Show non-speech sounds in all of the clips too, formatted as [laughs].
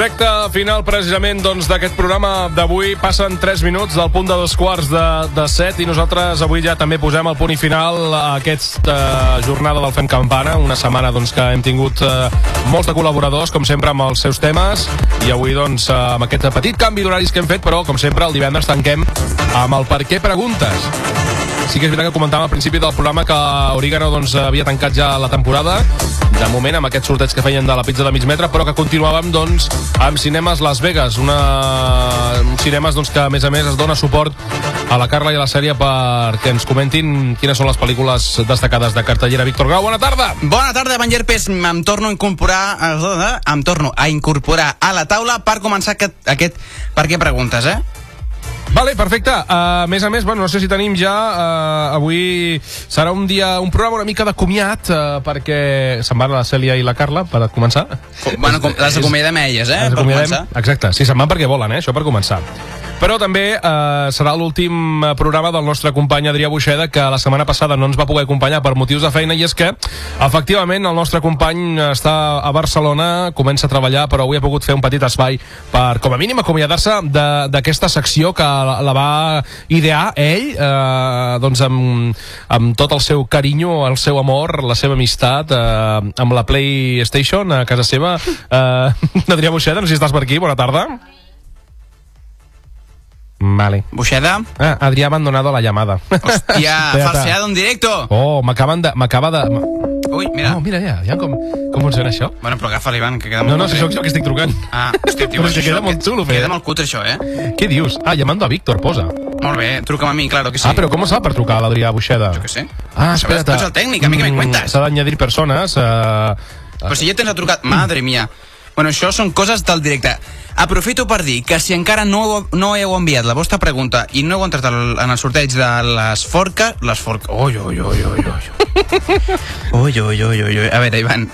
Recte final precisament doncs, d'aquest programa d'avui. Passen 3 minuts del punt de dos quarts de, de 7 i nosaltres avui ja també posem el punt i final a aquesta jornada del Fem Campana, una setmana doncs, que hem tingut eh, molts de col·laboradors, com sempre, amb els seus temes i avui doncs, eh, amb aquest petit canvi d'horaris que hem fet, però com sempre el divendres tanquem amb el per què preguntes. Sí que és veritat que comentàvem al principi del programa que Origano doncs, havia tancat ja la temporada, de moment amb aquest sorteig que feien de la pizza de mig metre, però que continuàvem doncs, amb Cinemes Las Vegas, una... un cinemes doncs, que a més a més es dona suport a la Carla i a la sèrie perquè ens comentin quines són les pel·lícules destacades de cartellera. Víctor Grau, bona tarda! Bona tarda, Van Llerpes. Em torno a incorporar, eh, em torno a incorporar a la taula per començar aquest, aquest per què preguntes, eh? Vale, perfecte. Uh, a més a més, bueno, no sé si tenim ja... Uh, avui serà un dia, un programa una mica de comiat, uh, perquè se'n van la Cèlia i la Carla, per començar. Com, bueno, com, les acomiadem elles, eh? Les acomiadem-. Exacte, sí, se'n van perquè volen, eh? Això per començar. Però també eh, serà l'últim eh, programa del nostre company Adrià Buixeda, que la setmana passada no ens va poder acompanyar per motius de feina, i és que, efectivament, el nostre company està a Barcelona, comença a treballar, però avui ha pogut fer un petit espai per, com a mínim, acomiadar-se d'aquesta secció que la, la va idear ell, eh, doncs amb, amb tot el seu carinyo, el seu amor, la seva amistat, eh, amb la PlayStation a casa seva. Eh, [laughs] Adrià Buixeda, no sé si estàs per aquí, bona tarda. Vale. Buixeda, Ah, Adrià ha abandonado la llamada. hòstia, [laughs] Espera't. falseado en directo. Oh, m'acaben de... M'acaba de... Ui, mira. Oh, mira ja, ja com, com funciona això. Bueno, però agafa l'Ivan, que queda No, molt no, cutre. sóc jo que estic trucant. Ah, hòstia, tio, [laughs] Però això, queda molt xulo, fer. Queda molt cutre, això, eh? Què dius? Ah, llamando a Víctor, posa. Molt bé, truca'm a mi, claro que sí. Ah, però com es fa per trucar a l'Adrià Buixeda? Jo què sé. Ah, espera't. tu ets el tècnic, a mi què me Mm, cuentas? S'ha d'añadir persones. Uh, Però si ja tens el trucat... Madre mia. Bueno, això són coses del directe. Aprofito per dir que si encara no, no heu enviat la vostra pregunta i no heu entrat al, en el sorteig de les forques... Les forques... Ui, ui, ui, ui, ui. Ui, ui, ui, ui, ui. A veure, Ivan,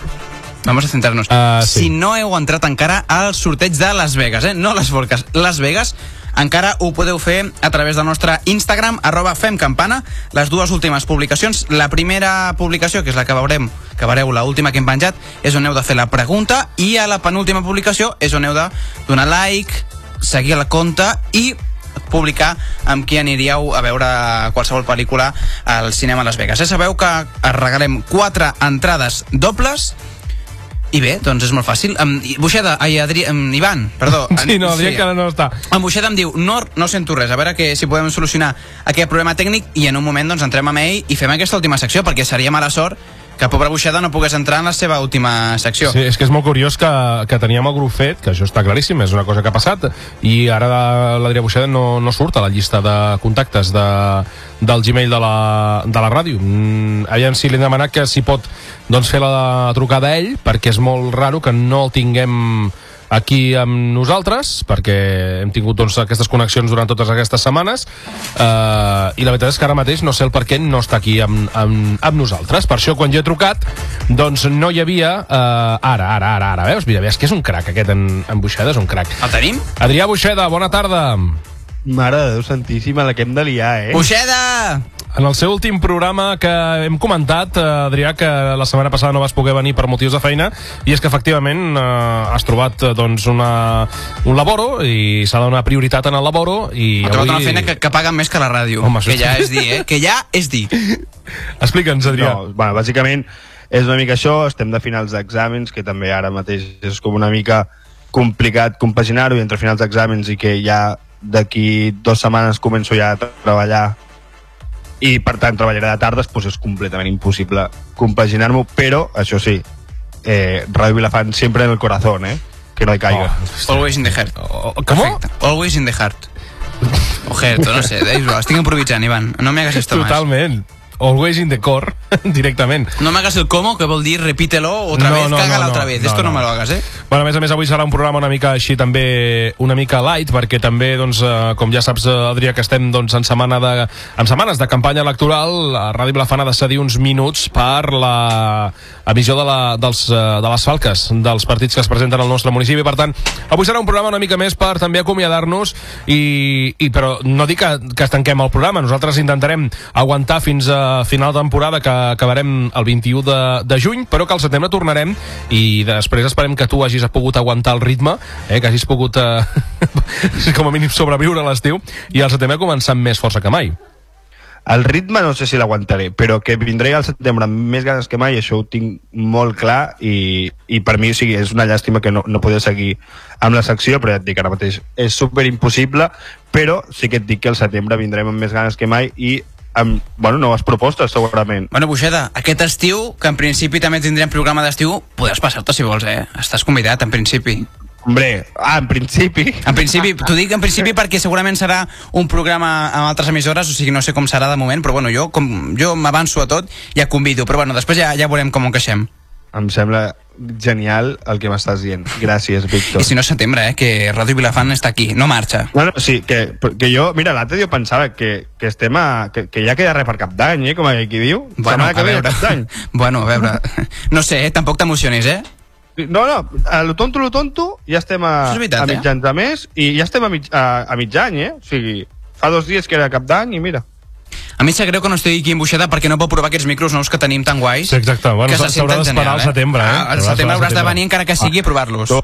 vamos a centrar-nos. Ah, sí. Si no heu entrat encara al sorteig de Las Vegas, eh? No les forques, Las Vegas, encara ho podeu fer a través del nostre Instagram, arroba femcampana, les dues últimes publicacions. La primera publicació, que és la que veurem, que veureu la última que hem penjat, és on heu de fer la pregunta, i a la penúltima publicació és on heu de donar like, seguir el compte i publicar amb qui aniríeu a veure qualsevol pel·lícula al cinema a Las Vegas. Ja sabeu que regalem quatre entrades dobles i bé, doncs és molt fàcil. Um, Buixeda, ai, Adri, um, Ivan, perdó. [laughs] sí, no, Adrià encara no està. En Buixeda em diu, no, no sento res, a veure que, si podem solucionar aquest problema tècnic i en un moment doncs, entrem amb ell i fem aquesta última secció, perquè seria mala sort que pobre Buixeda no pogués entrar en la seva última secció. Sí, és que és molt curiós que, que teníem el grup fet, que això està claríssim, és una cosa que ha passat, i ara l'Adrià Buixeda no, no surt a la llista de contactes de, del Gmail de la, de la ràdio. Mm, aviam si li hem demanat que si pot doncs, fer la trucada a ell, perquè és molt raro que no el tinguem aquí amb nosaltres, perquè hem tingut doncs, aquestes connexions durant totes aquestes setmanes, eh, i la veritat és que ara mateix no sé el per què no està aquí amb, amb, amb nosaltres. Per això, quan jo he trucat, doncs no hi havia... Eh, ara, ara, ara, ara, veus? Mira, veus que és un crac, aquest en, en Buixeda és un crac. El tenim? Adrià Buixeda, bona tarda. Mare de Déu santíssima, la que hem de liar, eh? Buixeda! En el seu últim programa que hem comentat, eh, Adrià, que la setmana passada no vas poder venir per motius de feina, i és que efectivament eh, has trobat eh, doncs, una, un laboro i s'ha de donar prioritat en el laboro i M'ha trobat una feina que, que paguen més que la ràdio. Home, que ja és dir, eh? Que ja és dir. [laughs] Explica'ns, Adrià. No, bueno, bàsicament és una mica això, estem de finals d'exàmens, que també ara mateix és com una mica complicat compaginar-ho entre finals d'exàmens i que ja d'aquí dues setmanes començo ja a treballar i per tant treballaré de tardes, doncs és completament impossible compaginar-m'ho, però això sí, eh, Radio Vilafant sempre en el corazón, eh? Que no hi caiga. Oh, Always in the heart. oh, ¿Cómo? Perfecte. Always in the heart. O heart, no sé, estic improvisant, Ivan. No me hagas esto más. Always in the core, [laughs] directament. No me hagas el cómo, que vol dir repítelo otra No, vez, no, cágala no, otra no, vez. no, Esto no, no. me lo hagas, eh? Bueno, a més a més, avui serà un programa una mica així també, una mica light, perquè també, doncs, eh, com ja saps, eh, Adrià, que estem doncs, en, setmana de, en setmanes de campanya electoral, la Ràdio Vilafant ha de cedir uns minuts per la emissió de, la, dels, eh, de les falques dels partits que es presenten al nostre municipi. Per tant, avui serà un programa una mica més per també acomiadar-nos, i, i, però no dic que, que es tanquem el programa, nosaltres intentarem aguantar fins a final de temporada que acabarem el 21 de, de juny, però que al setembre tornarem i després esperem que tu hagis pogut aguantar el ritme, eh, que hagis pogut uh, [laughs] com a mínim sobreviure a l'estiu i al setembre començar amb més força que mai. El ritme no sé si l'aguantaré, però que vindré al setembre amb més ganes que mai, això ho tinc molt clar i, i per mi o sigui, és una llàstima que no, no poder seguir amb la secció, però ja et dic ara mateix és super impossible, però sí que et dic que al setembre vindrem amb més ganes que mai i amb bueno, noves propostes, segurament. Bueno, Buixeda, aquest estiu, que en principi també tindrem programa d'estiu, podràs passar-te si vols, eh? Estàs convidat, en principi. Hombre, ah, en principi... En principi, t'ho dic en principi [laughs] perquè segurament serà un programa amb altres emissores, o sigui, no sé com serà de moment, però bueno, jo, com, jo m'avanço a tot i ja convido, però bueno, després ja, ja veurem com ho queixem. Em sembla genial el que m'estàs dient. Gràcies, Víctor. I si no és setembre, eh, que Ràdio Vilafant està aquí, no marxa. No, no, sí, que, que jo, mira, l'altre dia pensava que, que estem a, que, que ja queda res per cap d'any, eh, com aquí diu. Bueno, que a ve veure, cap d'any. [laughs] bueno, a veure, no sé, eh, tampoc t'emocionis, eh? No, no, a lo tonto, lo tonto, ja estem a, és veritat, a eh? mitjans de mes i ja estem a, mig, a, a mig any, eh? O sigui, fa dos dies que era cap d'any i mira. A mi sap greu que no estigui aquí en Buixeda perquè no pot provar aquests micros nous que tenim tan guais. Sí, exacte. Bueno, que se s'haurà senten d'esperar genial, al setembre, eh? Ah, al S'haurà setembre d'esperar hauràs de venir encara que sigui a provar-los. Tu,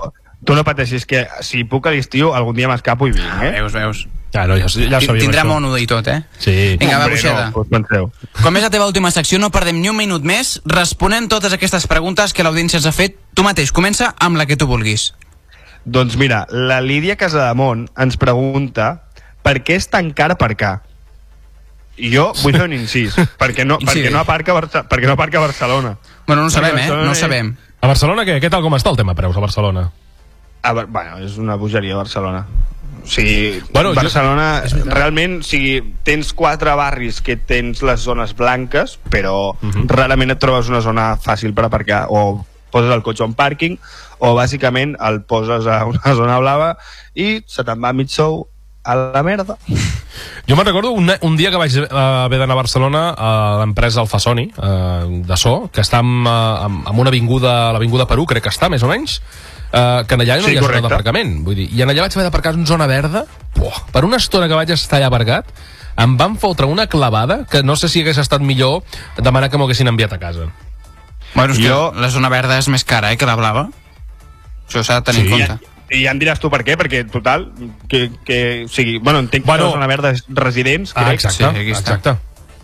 tu no pateixis, que si puc a l'estiu algun dia m'escapo i vinc, eh? Veus, veus. Ja, no, ja, ja ho sabíem, Tindrà això. mono i tot, eh? Sí. Vinga, va, Buixeda. No. Com és la teva última secció, no perdem ni un minut més responent totes aquestes preguntes que l'audiència ens ha fet. Tu mateix, comença amb la que tu vulguis. Doncs mira, la Lídia Casademont ens pregunta per què és tan car aparcar? I jo vull fer un incís, [laughs] perquè no, Sí. perquè no, aparca, a Barça, perquè no aparca a Barcelona. Bueno, no ho sabem, eh? No ho és- sabem. A Barcelona, què? Què tal com està el tema preus a Barcelona? A, bueno, és una bogeria Barcelona. O sigui, Bueno, jo- Barcelona, realment, o sigui, tens quatre barris que tens les zones blanques, però Mhm. rarament et trobes una zona fàcil per aparcar, o poses el cotxe a un pàrquing, o bàsicament el poses a una [laughs] zona blava i se te'n va mig sou a la merda. Jo me'n recordo un, un dia que vaig eh, haver d'anar a Barcelona a l'empresa Alfasoni, eh, de so, que està en, eh, en una avinguda, l'avinguda Perú, crec que està, més o menys, eh, que en allà no Sí, hi ha zona correcte. d'aparcament. Vull dir, I en allà vaig haver d'aparcar en zona verda, Buah, per una estona que vaig estar allà aparcat, em van fotre una clavada que no sé si hagués estat millor demanar que m'ho haguessin enviat a casa. Bueno, hòstia, Jo- la zona verda és més cara, eh, que la blava. Això s'ha de tenir Sí. en I, compte. I ja em diràs tu per què, perquè, total, que, que o sigui, bueno, entenc Bueno. que la zona verda és residents, crec, Ah, exacte, Sí, exacte.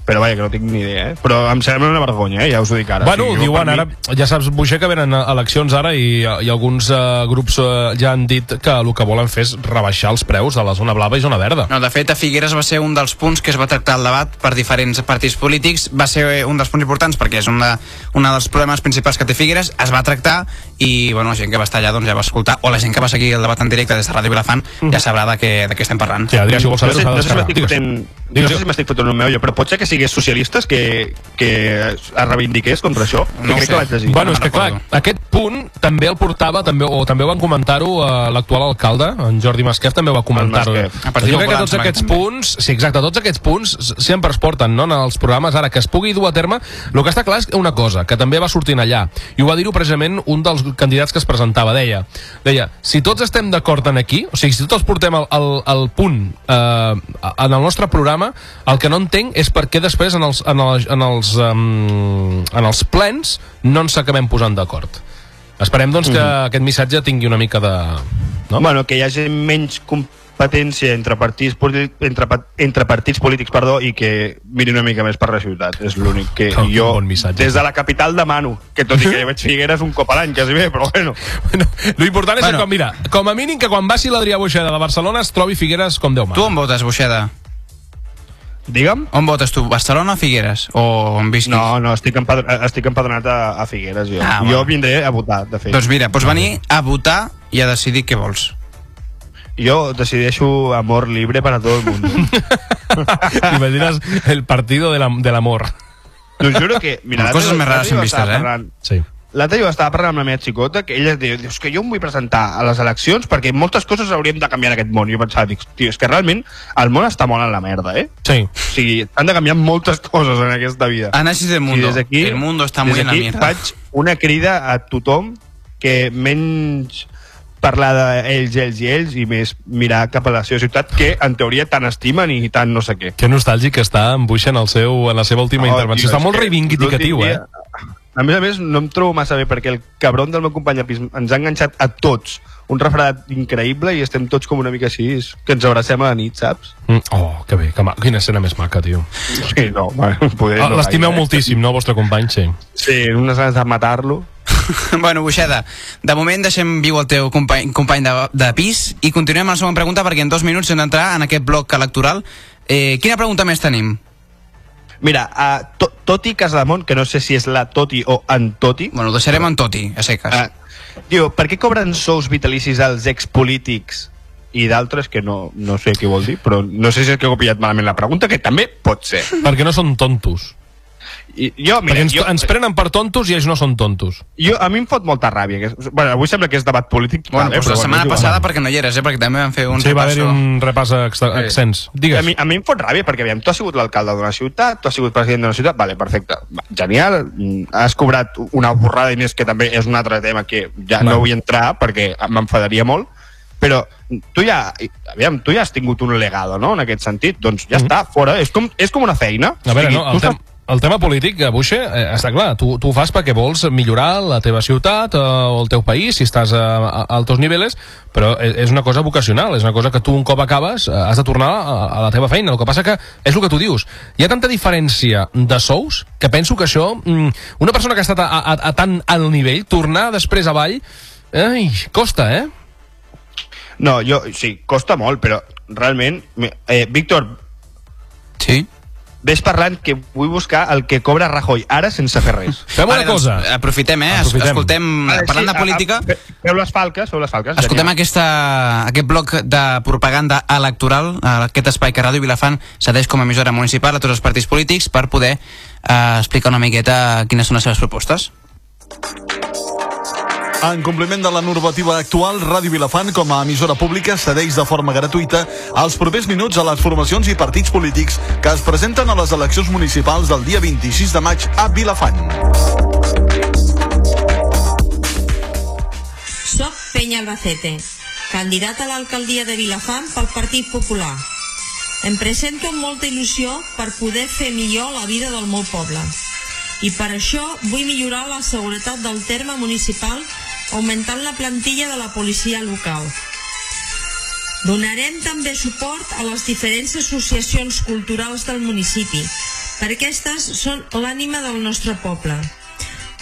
Però vaja, que no tinc ni idea, eh? Però em sembla una vergonya, eh? Ja us ho dic ara. Bueno, O sigui, jo, diuen mi- ara, ja saps, Buixer, que venen eh, eleccions ara i, i alguns uh, grups uh, ja han dit que el que volen fer és rebaixar els preus de la zona blava i zona verda. No, de fet, a Figueres va ser un dels punts que es va tractar al debat per diferents partits polítics. Va ser un dels punts importants perquè és un, de, un dels problemes principals que té Figueres. Es va tractar i bueno, la gent que va estar allà doncs, ja va escoltar, o la gent que va seguir el debat en directe des de Ràdio Vilafant ja sabrà de què, de què estem parlant. Sí, Adrià, si vols No saber, sé, s'ha de no sé si m'estic fotent, no sé si m'estic fotent un meollo, però pot ser que sigués socialistes que, que es reivindiqués contra això? No crec sé. que vaig llegir. Bueno, no és que clar, aquest punt també el portava, també, o també ho van comentar-ho eh, l'actual alcalde, en Jordi Masquef, també ho va comentar-ho. Jo crec que tots aquests que també. punts, sí, exacte, tots aquests punts sempre es porten no, en els programes, ara que es pugui dur a terme, el que està clar és una cosa, que també va sortint allà, i ho va dir-ho precisament un dels candidats que es presentava, deia, deia, si tots estem d'acord en aquí, o sigui, si tots portem el, el, el punt eh, en el nostre programa, el que no entenc és per què després en els, en els, en els, um, en els plens no ens acabem posant d'acord. Esperem, doncs, que aquest missatge tingui una mica de... No? Bueno, que hi hagi menys competència entre partits, entre, entre partits polítics perdó, i que miri una mica més per la ciutat. És l'únic que Oh, jo, bon missatge. des de la capital, demano. Que tot i que [laughs] jo veig Figueres un cop a l'any, quasi bé, però bueno. Bueno, lo important és Bueno. que, com, mira, com a mínim que quan passi l'Adrià Buixeda de Barcelona es trobi Figueres com Déu Tu mana. on votes, Buixeda? Digue'm. On votes tu? Barcelona o Figueres? O on visquis? No, no, estic, empadr estic empadronat a, a Figueres, jo. Ah, jo bueno. vindré a votar, de fet. Doncs mira, pots venir a votar i a decidir què vols. Jo decideixo amor libre para todo el mundo. [laughs] T'imagines el partido de la- de l'amor. T'ho juro que... Mira, Les coses més rares vistes, estava eh? parlant- Sí. L'altre dia estava parlant amb la meva xicota que ella diu, diu, és que jo em vull presentar a les eleccions perquè moltes coses hauríem de canviar en aquest món. I jo pensava, dic, tio, és que realment el món està molt en la merda, eh? Sí. O sigui, han de canviar moltes coses en aquesta vida. Análisis del I mundo. des d'aquí, el mundo está muy des en la d'aquí mierda. faig una crida a tothom que menys parlar d'ells, ells i ells i més mirar cap a la seva ciutat que en teoria tant estimen i tant no sé què. Que nostàlgic està en Buix en, el seu, en la seva última Oh, intervenció. tio, Està molt que reivindicatiu, eh? dia- A més a més, no em trobo massa bé perquè el cabron del meu company de pis ens ha enganxat a tots un refredat increïble i estem tots com una mica així, que ens abracem a la nit, saps? Mm, Oh, que bé, que ma... quina escena més maca, tio. Sí, no, [laughs] bueno, poder Ah, no L'estimeu eh? moltíssim, no, el vostre company, sí. Sí, unes ganes de matar-lo. [laughs] bueno, Buixeda, de moment deixem viu el teu company, company de, de pis i continuem amb la següent pregunta perquè en dos minuts hem d'entrar en aquest bloc electoral. Eh, quina pregunta més tenim? Mira, uh, to, Toti Casademont, que no sé si és la Toti o en Toti, Bueno, ho deixarem en Toti, a seques. uh, diu, per què cobren sous vitalicis als expolítics i d'altres que no, no sé què vol dir, però no sé si és que he copiat malament la pregunta, que també pot ser. Perquè no són tontos. I, jo, Mira, mira, ens, jo, ens prenen per tontos i ells no són tontos. jo, a mi em fot molta ràbia. Que, bueno, avui sembla que és debat polític. bueno, vale, doncs però la setmana és igual. passada perquè no hi eres, eh? perquè també vam fer un sí, va haver-hi repasso. un repàs extens. A Digues. mi, a mi em fot ràbia perquè, aviam, tu has sigut l'alcalde d'una ciutat, tu has sigut president d'una ciutat, vale, perfecte, va, genial, mm, has cobrat una borrada de diners que també és un altre tema que ja Bueno. no vull entrar perquè m'enfadaria molt, però tu ja, aviam, tu ja has tingut un legado, no?, en aquest sentit, doncs ja està, fora, és com, és com una feina. A veure, O sigui, no, el, tem el tema polític, eh, Buixe, eh, està clar, tu, tu ho fas perquè vols millorar la teva ciutat eh, o el teu país, si estàs a, a, a altos nivells, però és, és una cosa vocacional, és una cosa que tu un cop acabes eh, has de tornar a, a la teva feina. El que passa que és el que tu dius. Hi ha tanta diferència de sous que penso que això, mm, una persona que ha estat a, a, a tan alt nivell, tornar després avall, ai, costa, eh? No, jo, sí, costa molt, però realment, eh, Víctor, Sí? Ves parlant que vull buscar el que cobra Rajoy ara sense fer res. Fem una Vale, doncs, cosa. aprofitem, eh? Aprofitem. Escoltem, Vale, parlant sí, de a- política... a- fe- Feu les falques, feu les falques. Escoltem genial. aquesta, aquest bloc de propaganda electoral, eh, aquest espai que Ràdio Vilafant cedeix com a emissora municipal a tots els partits polítics per poder eh, explicar una miqueta quines són les seves propostes. En compliment de la normativa actual, Ràdio Vilafant, com a emissora pública, cedeix de forma gratuïta els propers minuts a les formacions i partits polítics que es presenten a les eleccions municipals del dia 26 de maig a Vilafant. Soc Penya Albacete, candidat a l'alcaldia de Vilafant pel Partit Popular. Em presento amb molta il·lusió per poder fer millor la vida del meu poble. I per això vull millorar la seguretat del terme municipal augmentant la plantilla de la policia local. Donarem també suport a les diferents associacions culturals del municipi, perquè aquestes són l'ànima del nostre poble.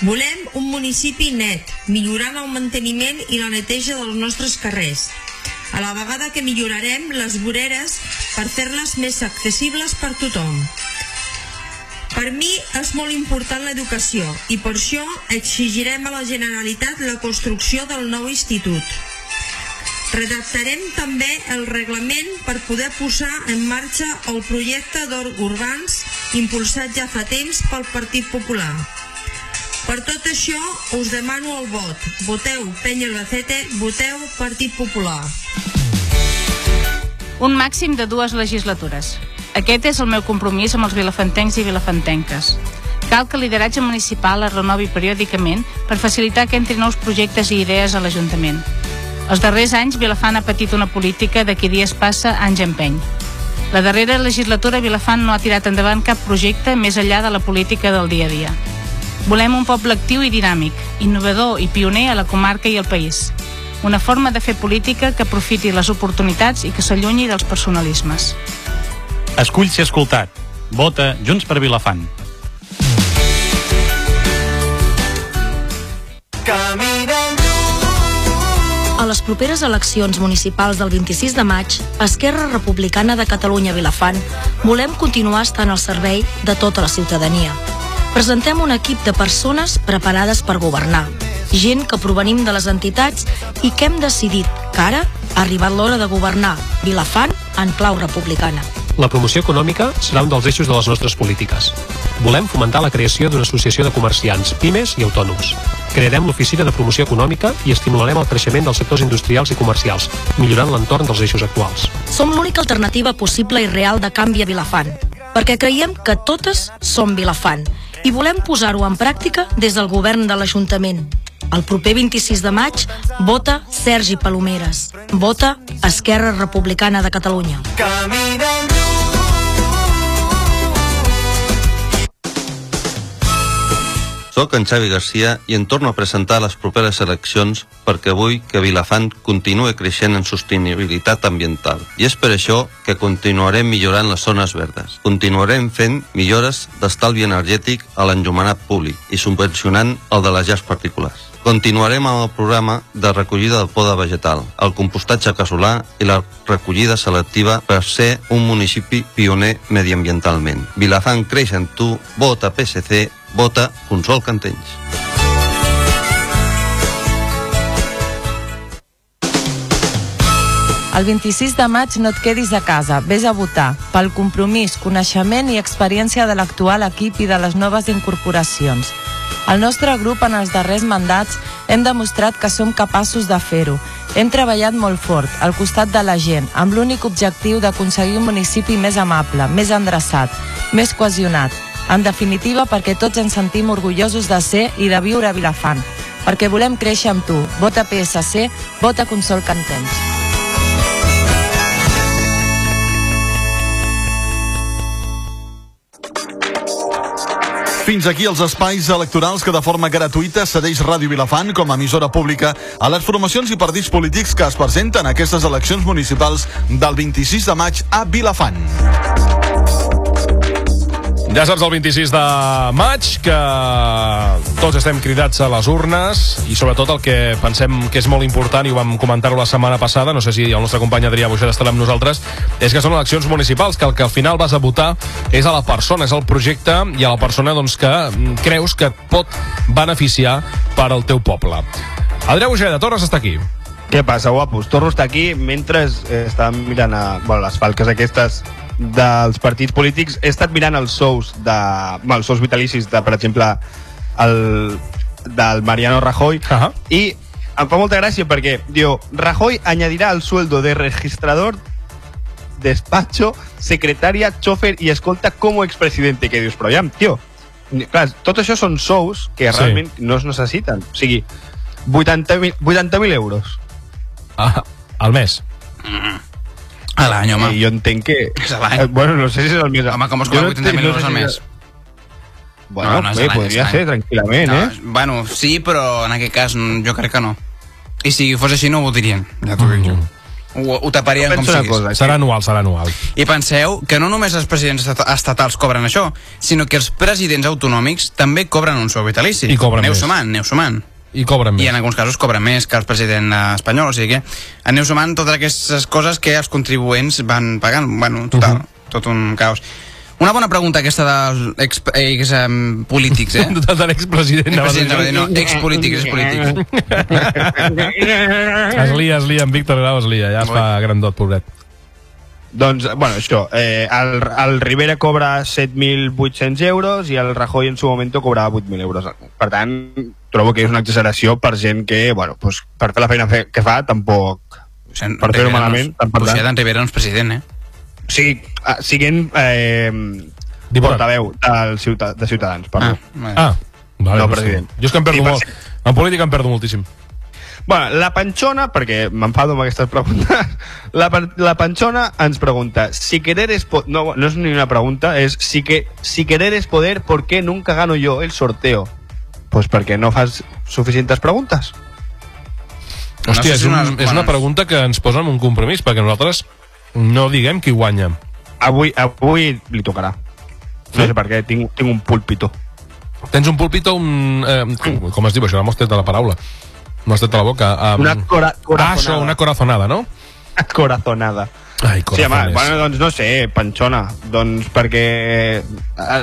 Volem un municipi net, millorant el manteniment i la neteja dels nostres carrers, a la vegada que millorarem les voreres per fer-les més accessibles per tothom. Per mi és molt important l'educació i per això exigirem a la Generalitat la construcció del nou institut. Redactarem també el reglament per poder posar en marxa el projecte d'or urbans impulsat ja fa temps pel Partit Popular. Per tot això us demano el vot. Voteu Penya Albacete, voteu Partit Popular. Un màxim de dues legislatures. Aquest és el meu compromís amb els vilafantencs i vilafantenques. Cal que el lideratge municipal es renovi periòdicament per facilitar que entrin nous projectes i idees a l'Ajuntament. Els darrers anys, Vilafant ha patit una política de qui dies passa, anys empeny. La darrera legislatura Vilafant no ha tirat endavant cap projecte més enllà de la política del dia a dia. Volem un poble actiu i dinàmic, innovador i pioner a la comarca i al país. Una forma de fer política que aprofiti les oportunitats i que s'allunyi dels personalismes. Escull ser escoltat. Vota Junts per Vilafant. A les properes eleccions municipals del 26 de maig, Esquerra Republicana de Catalunya Vilafant volem continuar estant al servei de tota la ciutadania. Presentem un equip de persones preparades per governar, gent que provenim de les entitats i que hem decidit que ara ha arribat l'hora de governar Vilafant en clau republicana. La promoció econòmica serà un dels eixos de les nostres polítiques. Volem fomentar la creació d'una associació de comerciants, pimes i autònoms. Crearem l'oficina de promoció econòmica i estimularem el creixement dels sectors industrials i comercials, millorant l'entorn dels eixos actuals. Som l'única alternativa possible i real de canvi a Vilafant, perquè creiem que totes som Vilafant i volem posar-ho en pràctica des del govern de l'Ajuntament. El proper 26 de maig, vota Sergi Palomeres. Vota Esquerra Republicana de Catalunya. Soc en Xavi Garcia i em torno a presentar les properes eleccions perquè vull que Vilafant continuï creixent en sostenibilitat ambiental. I és per això que continuarem millorant les zones verdes. Continuarem fent millores d'estalvi energètic a l'enllumenat públic i subvencionant el de les llars particulars. Continuarem amb el programa de recollida de poda vegetal, el compostatge casolà i la recollida selectiva per ser un municipi pioner mediambientalment. Vilafant creix en tu, vota PSC, vota Consol Cantells. El 26 de maig no et quedis a casa, vés a votar, pel compromís, coneixement i experiència de l'actual equip i de les noves incorporacions. El nostre grup en els darrers mandats hem demostrat que som capaços de fer-ho. Hem treballat molt fort, al costat de la gent, amb l'únic objectiu d'aconseguir un municipi més amable, més endreçat, més cohesionat. En definitiva, perquè tots ens sentim orgullosos de ser i de viure a Vilafant. Perquè volem créixer amb tu. Vota PSC, vota Consol Cantens. Fins aquí els espais electorals que de forma gratuïta cedeix Ràdio Vilafant com a emissora pública a les formacions i partits polítics que es presenten a aquestes eleccions municipals del 26 de maig a Vilafant. Ja saps, el 26 de maig, que tots estem cridats a les urnes i sobretot el que pensem que és molt important, i ho vam comentar-ho la setmana passada, no sé si el nostre company Adrià Buixer estarà amb nosaltres, és que són eleccions municipals, que el que al final vas a votar és a la persona, és el projecte i a la persona doncs, que creus que et pot beneficiar per al teu poble. Adrià Buixer, de Torres està aquí. Què passa, guapos? Torno a estar aquí mentre estàvem mirant a, bueno, les falques aquestes dels partits polítics. He estat mirant els sous de, bueno, els sous vitalicis de, per exemple, el, del Mariano Rajoy uh -huh. i em fa molta gràcia perquè diu, Rajoy añadirá al sueldo de registrador despacho, secretaria, chofer i escolta como expresidente que dius, però ja, tio clar, tot això són sous que Sí. realment no es necessiten o sigui, 80.000 80 euros Ah, al mes. A l'any, home. I jo entenc que... És a l'any. Eh, bueno, no sé si és el més... Home, com es cobra no 80.000 entenc- no euros sé al si mes? és- Bueno, No, no, bé, podria ser tranquil·lament, no, eh? Bueno, sí, però en aquest cas mm, jo crec que no. I si fos així no ho votarien, ja t'ho dic jo. Ho, ho taparien com Penso una siguis. cosa, Serà anual, serà anual. I penseu que no només els presidents estat- estatals cobren això, sinó que els presidents autonòmics també cobren un sou vitalici. I cobren aneu més. sumant, aneu sumant. I cobren I més. en alguns casos cobren més que el president eh, espanyol, o sigui que aneu sumant totes aquestes coses que els contribuents van pagant. Bueno, total, uh. -huh. tot un caos. Una bona pregunta aquesta dels ex, ex um, polítics, eh? [laughs] De l'expresident. anava a dir. Expresidents, anava a dir, no, expolítics, expolítics. Es lia, es lia, en Víctor Grau es lia, ja es fa grandot, pobret. Doncs, bueno, això, eh, el, el Rivera cobra 7.800 euros i el Rajoy en su momento cobrava 8.000 euros. Per tant, trobo que és una exageració per gent que, bueno, pues, per fer la feina fe que fa, tampoc... Per fer-ho malament, tant per tant. Rivera no és president, eh? O sigui, ah, siguent eh, Diputat. portaveu del ciuta, de Ciutadans, perdó. Ah, Ah, vale, No, president. Jo és que em perdo I molt. En política em perdo moltíssim. Bueno, la Panchona, perquè m'enfado amb aquestes preguntes, [laughs] la, la Panchona ens pregunta, si querer es po- no, no és ni una pregunta, és si, que, si querer es poder, ¿por qué nunca gano yo el sorteo? Pues perquè no fas suficientes preguntes. Hòstia, és, un, és una pregunta que ens posa en un compromís, perquè nosaltres no diguem qui guanya. Avui, avui li tocarà. No sé per què, tinc, tinc un púlpito. Tens un púlpito, un... Eh, com es diu això? No m'has tret de la paraula. No has tret de la boca. Um, Una cora, ah, corazonada. això, una corazonada, no? [laughs] corazonada. Ai, Sí, home, corazones. bueno, doncs no sé, Panxona, doncs perquè eh,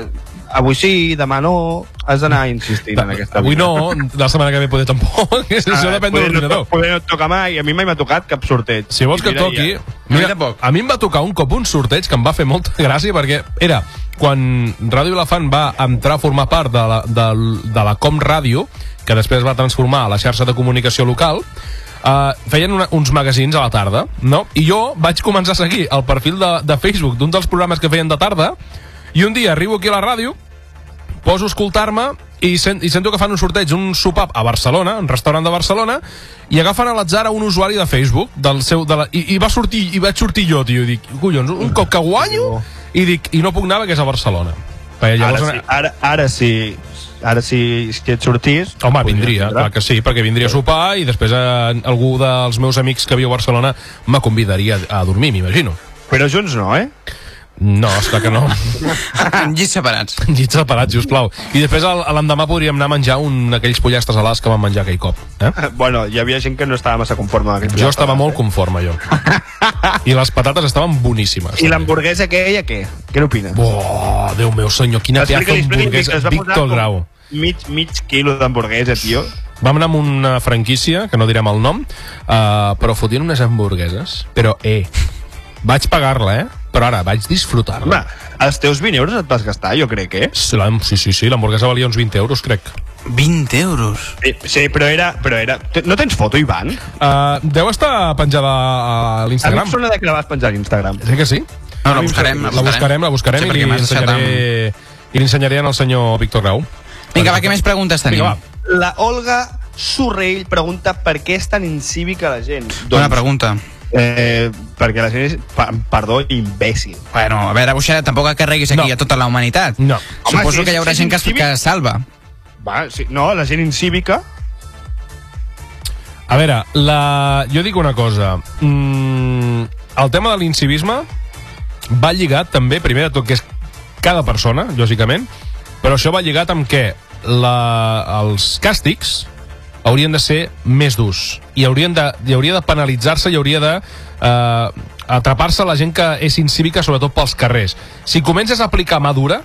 avui sí, demà no, has d'anar insistint en aquesta Avui vida. no, la setmana que ve poder tampoc. [laughs] Això Ah, depèn de no, l'ordinador. to- poder no et toca mai, a mi mai m'ha tocat cap sorteig. Si vols I que mira, toqui... ja- Mira, a mi em va tocar un cop un sorteig que em va fer molta [laughs] gràcia perquè era quan Ràdio Elefant va entrar a formar part de la, de, de la Com Ràdio, que després va transformar a la xarxa de comunicació local, uh, feien una, uns magazins a la tarda, no? I jo vaig començar a seguir el perfil de, de Facebook d'un dels programes que feien de tarda i un dia arribo aquí a la ràdio poso a escoltar-me i, sen, i sento que fan un sorteig, un sopar a Barcelona, un restaurant de Barcelona, i agafen a l'atzar a un usuari de Facebook, del seu, de la, i, i va sortir, i vaig sortir jo, tio, i dic, collons, un cop que guanyo, i dic, i no puc anar perquè és a Barcelona. Perquè Ara llavors, sí, ara, ara sí, ara sí que et sortís... Home, vindria, vindre. clar que sí, perquè vindria a sopar i després eh, algú dels meus amics que viu a Barcelona me convidaria a dormir, m'imagino. Però junts no, eh? No, esclar que no. [laughs] En llits separats. Llits separats, sisplau. I després l'endemà podríem anar a menjar un d'aquells pollastres alats que vam menjar aquell cop. Eh? Bueno, hi havia gent que no estava massa conforme Jo estava molt conforme, jo. [laughs] I les patates estaven boníssimes. I l'hamburguesa aquella, què? Què n'opines? Oh, Déu meu senyor, quina pedazo hamburguesa. Víctor Grau. Mig, mig quilo d'hamburguesa, tio. Vam anar amb una franquícia, que no direm el nom, uh, però fotien unes hamburgueses. Però, eh, vaig pagar-la, eh? Però ara vaig disfrutar-la. Home, els teus 20 euros et vas gastar, jo crec, eh? Sí, la- sí, sí, sí l'hamburguesa valia uns 20 euros, crec. 20 euros? Sí, sí però era... Però era... No tens foto, Ivan? Uh, deu estar penjada a A mi l'Instagram. em sona de que la vas penjar a Instagram. Sí que sí? No, la buscarem, La buscarem, la buscarem Sí, i perquè li m'has deixat ensenyaré, i li ensenyaré al senyor Víctor Grau. Vinga, va, què més preguntes tenim? Vinga, va. La Olga Sorrell pregunta per què és tan incívica la gent. Bona pregunta. Eh, perquè la gent és, pa, perdó, imbècil. Bueno, a veure, Buixeda, tampoc que carreguis aquí No. a tota la humanitat. No. Suposo Home, sí, que hi haurà sí, gent que, es- sí, que es salva. Va, sí, no, la gent incívica... A veure, la... jo dic una cosa. Mm, el tema de l'incivisme va lligat també, primer de tot, que és cada persona, lògicament, però això va lligat amb què la, els càstigs haurien de ser més durs i haurien de, hi hauria de penalitzar-se i hauria de eh, atrapar-se la gent que és incívica sobretot pels carrers si comences a aplicar mà dura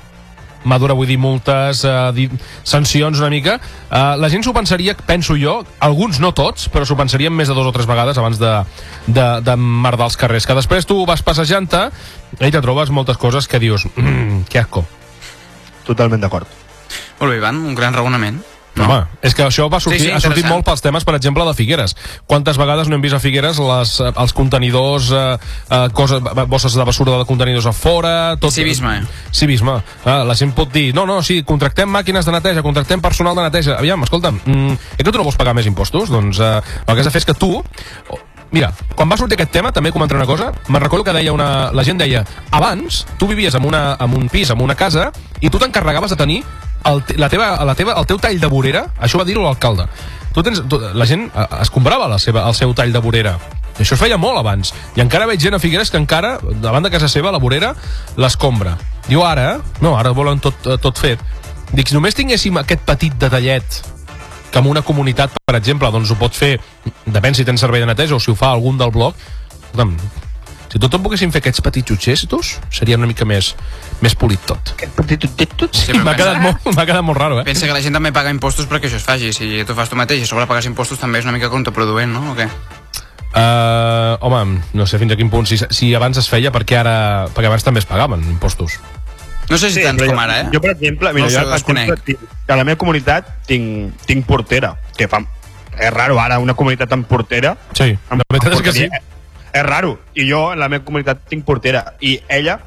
madura vull dir multes, eh, di sancions una mica, eh, la gent s'ho pensaria, penso jo, alguns no tots, però s'ho pensarien més de dos o tres vegades abans de, de, de merdar els carrers, que després tu vas passejant-te i te trobes moltes coses que dius, mm, que asco. Totalment d'acord. Molt bé, Ivan, un gran raonament. No. Home, és que això va sortir, Sí, sí, ha sortit molt pels temes, per exemple, de Figueres. Quantes vegades no hem vist a Figueres les, eh, els contenidors, eh, eh, coses, bosses de basura de contenidors a fora... Tot, Civisme. Civisme. Eh, la gent pot dir, no, no, sí, contractem màquines de neteja, contractem personal de neteja. Aviam, escolta'm, mm, és que tu no vols pagar més impostos? Doncs eh, el que has de fer és que tu... Mira, quan va sortir aquest tema, també comentaré una cosa, me'n recordo que deia una, la gent deia, abans tu vivies en, una, en un pis, en una casa, i tu t'encarregaves de tenir el, la teva, la teva, el teu tall de vorera, això va dir-ho l'alcalde. Tu tens, tu, la gent eh, es comprava la seva, el seu tall de vorera. I això es feia molt abans. I encara veig gent a Figueres que encara, davant de casa seva, la vorera l'escombra. Diu ara, no, ara volen tot, eh, tot fet. Dic, només tinguéssim aquest petit detallet que en una comunitat, per exemple, doncs ho pot fer, depèn si tens servei de neteja o si ho fa algun del bloc, si tot poguéssim fer aquests petits gestos, seria una mica més, més polit tot. Aquest petit tot. Sí, m'ha quedat, molt, m'ha quedat molt raro, eh? Pensa que la gent també paga impostos perquè això es faci. Si tu fas tu mateix i a sobre pagues impostos també és una mica contraproduent, no? O què? Uh, home, no sé fins a quin punt, si, si abans es feia, perquè ara, perquè abans també es pagaven impostos. No sé si sí, tants però com ara, eh? Jo, per exemple, mira, No jo, per exemple, tinc, a la meva comunitat tinc, tinc portera, que fa... És raro ara, una comunitat amb portera. Sí, amb, la veritat és que sí. És raro. I jo, en la meva comunitat, tinc portera. I ella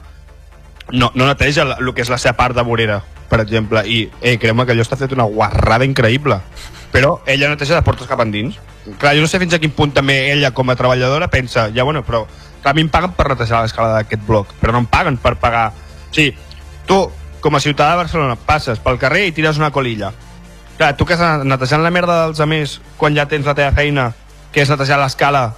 no, no neteja la- el que és la seva part de vorera, per exemple. I, eh, creu-me que allò està fet una guarrada increïble. Però ella neteja de portes cap endins. Clar, jo no sé fins a quin punt també ella, com a treballadora, pensa, ja bueno, però clar, a mi em paguen per netejar l'escala d'aquest bloc, però no em paguen per pagar... O sigui, tu, com a ciutadà de Barcelona, passes pel carrer i tires una colilla. Clar, tu que estàs netejant la merda dels altres quan ja tens la teva feina, que és netejar l'escala,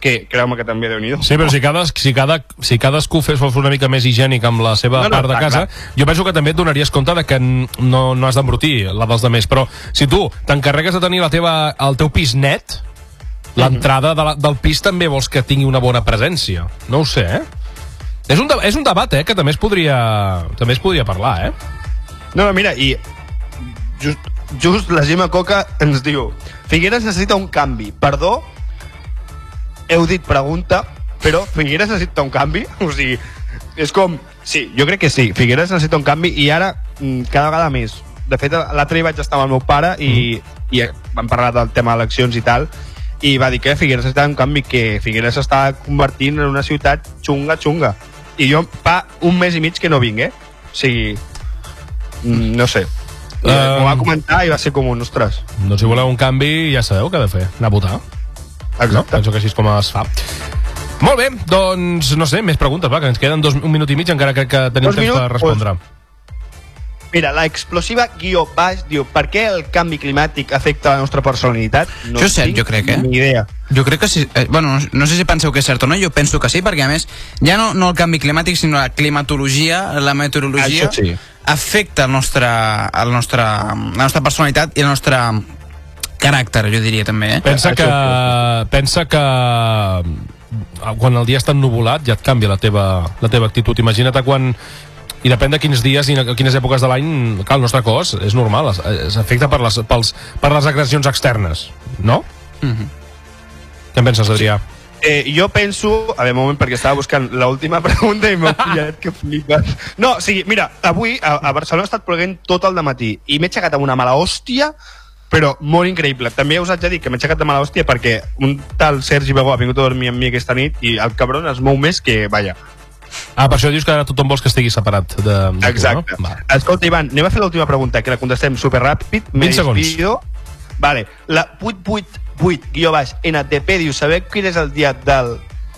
que creu-me que també déu nhi Sí, però si, cada, si, cada, si cadascú fes fos una mica més higiènic amb la seva No, no, part de casa, clar. jo penso que també et donaries compte de que no, no has d'embrutir la dels altres. Però si tu t'encarregues de tenir la teva, el teu pis net, l'entrada de la, del pis també vols que tingui una bona presència. No ho sé, eh? És un, de, és un debat, eh, que també es podria, també es podria parlar, eh? No, no, mira, i just, just la Gemma Coca ens diu Figueres necessita un canvi. Perdó, heu dit pregunta, però Figueres necessita un canvi? [laughs] O sigui, és com... Sí, jo crec que sí. Figueres necessita un canvi i ara mm, cada vegada més. De fet, l'altre dia vaig estar amb el meu pare i, i vam parlar del tema d'eleccions i tal i va dir que Figueres necessita un canvi que Figueres s'està convertint en una ciutat xunga, xunga. I jo fa un mes i mig que no vinc, eh? O sigui, mm, no sé. I, Um, Ho va comentar i va ser com un, ostres. Doncs si voleu un canvi, ja sabeu què ha de fer. Anar a votar. Exacte. No? Penso que així és com es fa. Molt bé, doncs, no sé, més preguntes, va, que ens queden dos, un minut i mig, encara crec que tenim Dos temps minuts, per respondre. Mira, la explosiva guió baix diu per què el canvi climàtic afecta la nostra personalitat? No Això és cert, jo crec, eh? Ni idea. Jo crec que sí. Eh, bueno, no, no sé si penseu que és cert o no, jo penso que sí, perquè a més, ja no, no el canvi climàtic, sinó la climatologia, la meteorologia, Això sí. afecta el nostre, el nostre, la nostra personalitat i el nostre caràcter, jo diria també, eh? Pensa que, pensa que quan el dia està ennuvolat ja et canvia la teva, la teva actitud. Imagina't quan i depèn de quins dies i a quines èpoques de l'any clar, el nostre cos és normal s'afecta per, les, pels, per les agressions externes no? Mm -hmm. què en penses, Adrià? Eh, jo penso... A veure, un moment, perquè estava buscant l'última [laughs] pregunta i m'he pillat que flipes. No, o sigui, mira, avui a, a Barcelona ha estat ploguent tot el matí i m'he aixecat amb una mala hòstia però molt increïble. També us haig de dir que m'he aixecat de mala hòstia perquè un tal Sergi Begó ha vingut a dormir amb mi aquesta nit i el cabron es mou més que, vaja, Ah, per això dius que ara tothom vols que estigui separat de, de Exacte. Tu, no? Va. Escolta, Ivan, anem a fer l'última pregunta, que la contestem superràpid. 20 segons. Despido. Vale, la 888 guió baix NTP diu, sabeu quin és el dia del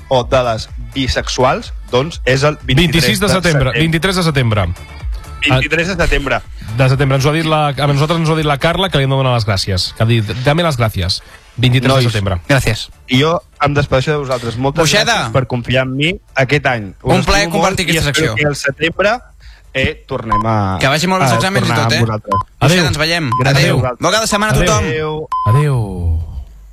o de les bisexuals? Doncs és el 23 26 de setembre, 23 de setembre 23 de setembre. de setembre ens ho ha dit la, a nosaltres ens ho ha dit la Carla que li hem de donar les gràcies que ha dit, dame les gràcies 23 Nois. de setembre Gràcies. I jo em despedeixo de vosaltres. Moltes Buixeda. gràcies per confiar en mi aquest any. Us Un plaer compartir i aquesta secció. que al setembre eh, tornem a... Que vagi molt bé els a exàmens i tot, eh? Buixeda, ens veiem. Adéu. Bona setmana a tothom. Adéu. Adéu